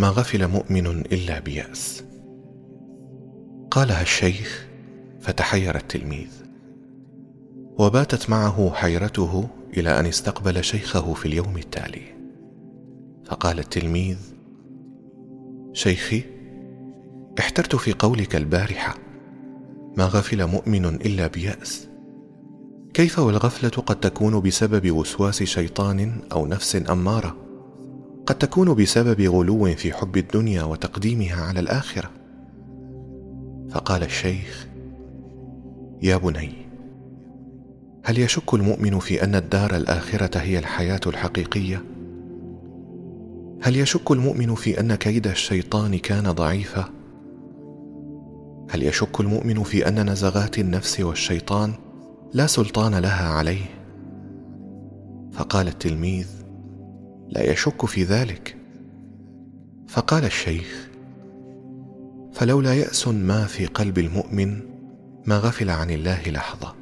ما غفل مؤمن إلا بيأس. قالها الشيخ فتحير التلميذ. وباتت معه حيرته إلى أن استقبل شيخه في اليوم التالي. فقال التلميذ شيخي احترت في قولك البارحة. ما غفل مؤمن إلا بيأس. كيف والغفلة قد تكون بسبب وسواس شيطان أو نفس أمارة؟ قد تكون بسبب غلو في حب الدنيا وتقديمها على الآخرة. فقال الشيخ يا بني هل يشك المؤمن في أن الدار الآخرة هي الحياة الحقيقية؟ هل يشك المؤمن في أن كيد الشيطان كان ضعيفا؟ هل يشك المؤمن في أن نزغات النفس والشيطان لا سلطان لها عليه؟ فقال التلميذ لا يشك في ذلك. فقال الشيخ فلولا يأس ما في قلب المؤمن ما غفل عن الله لحظة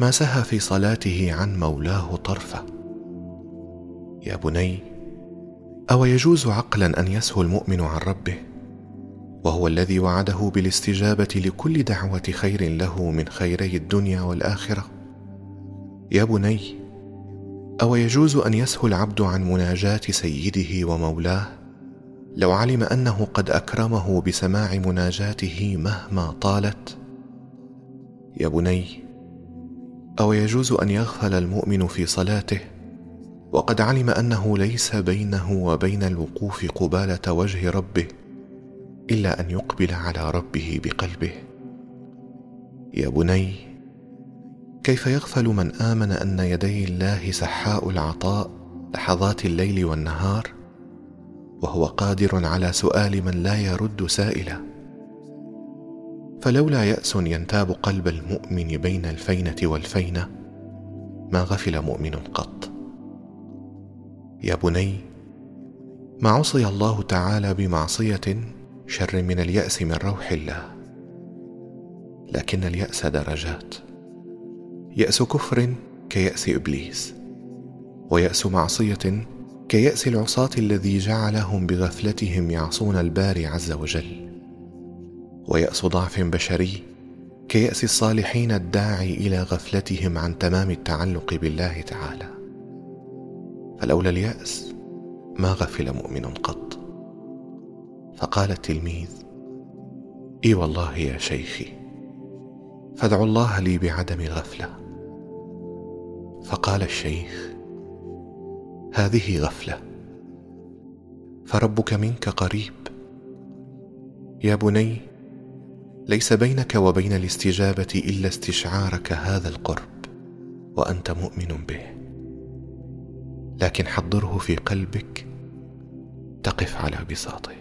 ما سهى في صلاته عن مولاه طرفة. يا بني أو يجوز عقلا أن يسهو المؤمن عن ربه؟ وهو الذي وعده بالاستجابة لكل دعوة خير له من خيري الدنيا والآخرة؟ يا بني أو يجوز أن يسهو العبد عن مناجاة سيده ومولاه؟ لو علم أنه قد أكرمه بسماع مناجاته مهما طالت؟ يا بني أو يجوز أن يغفل المؤمن في صلاته؟ وقد علم أنه ليس بينه وبين الوقوف قبالة وجه ربه إلا أن يقبل على ربه بقلبه؟ يا بني كيف يغفل من آمن أن يدي الله سحاء العطاء لحظات الليل والنهار؟ وهو قادر على سؤال من لا يرد سائلا فلولا يأس ينتاب قلب المؤمن بين الفينة والفينة ما غفل مؤمن قط. يا بني ما عصي الله تعالى بمعصية شر من اليأس من روح الله لكن اليأس درجات. يأس كفر كيأس إبليس ويأس معصية كيأس العصاة الذي جعلهم بغفلتهم يعصون الباري عز وجل ويأس ضعف بشري كيأس الصالحين الداعي إلى غفلتهم عن تمام التعلق بالله تعالى. فلولا اليأس ما غفل مؤمن قط. فقال التلميذ إي والله يا شيخي فادعوا الله لي بعدم الغفلة. فقال الشيخ هذه غفلة فربك منك قريب. يا بني ليس بينك وبين الاستجابة إلا استشعارك هذا القرب وأنت مؤمن به. لكن حضره في قلبك تقف على بساطه.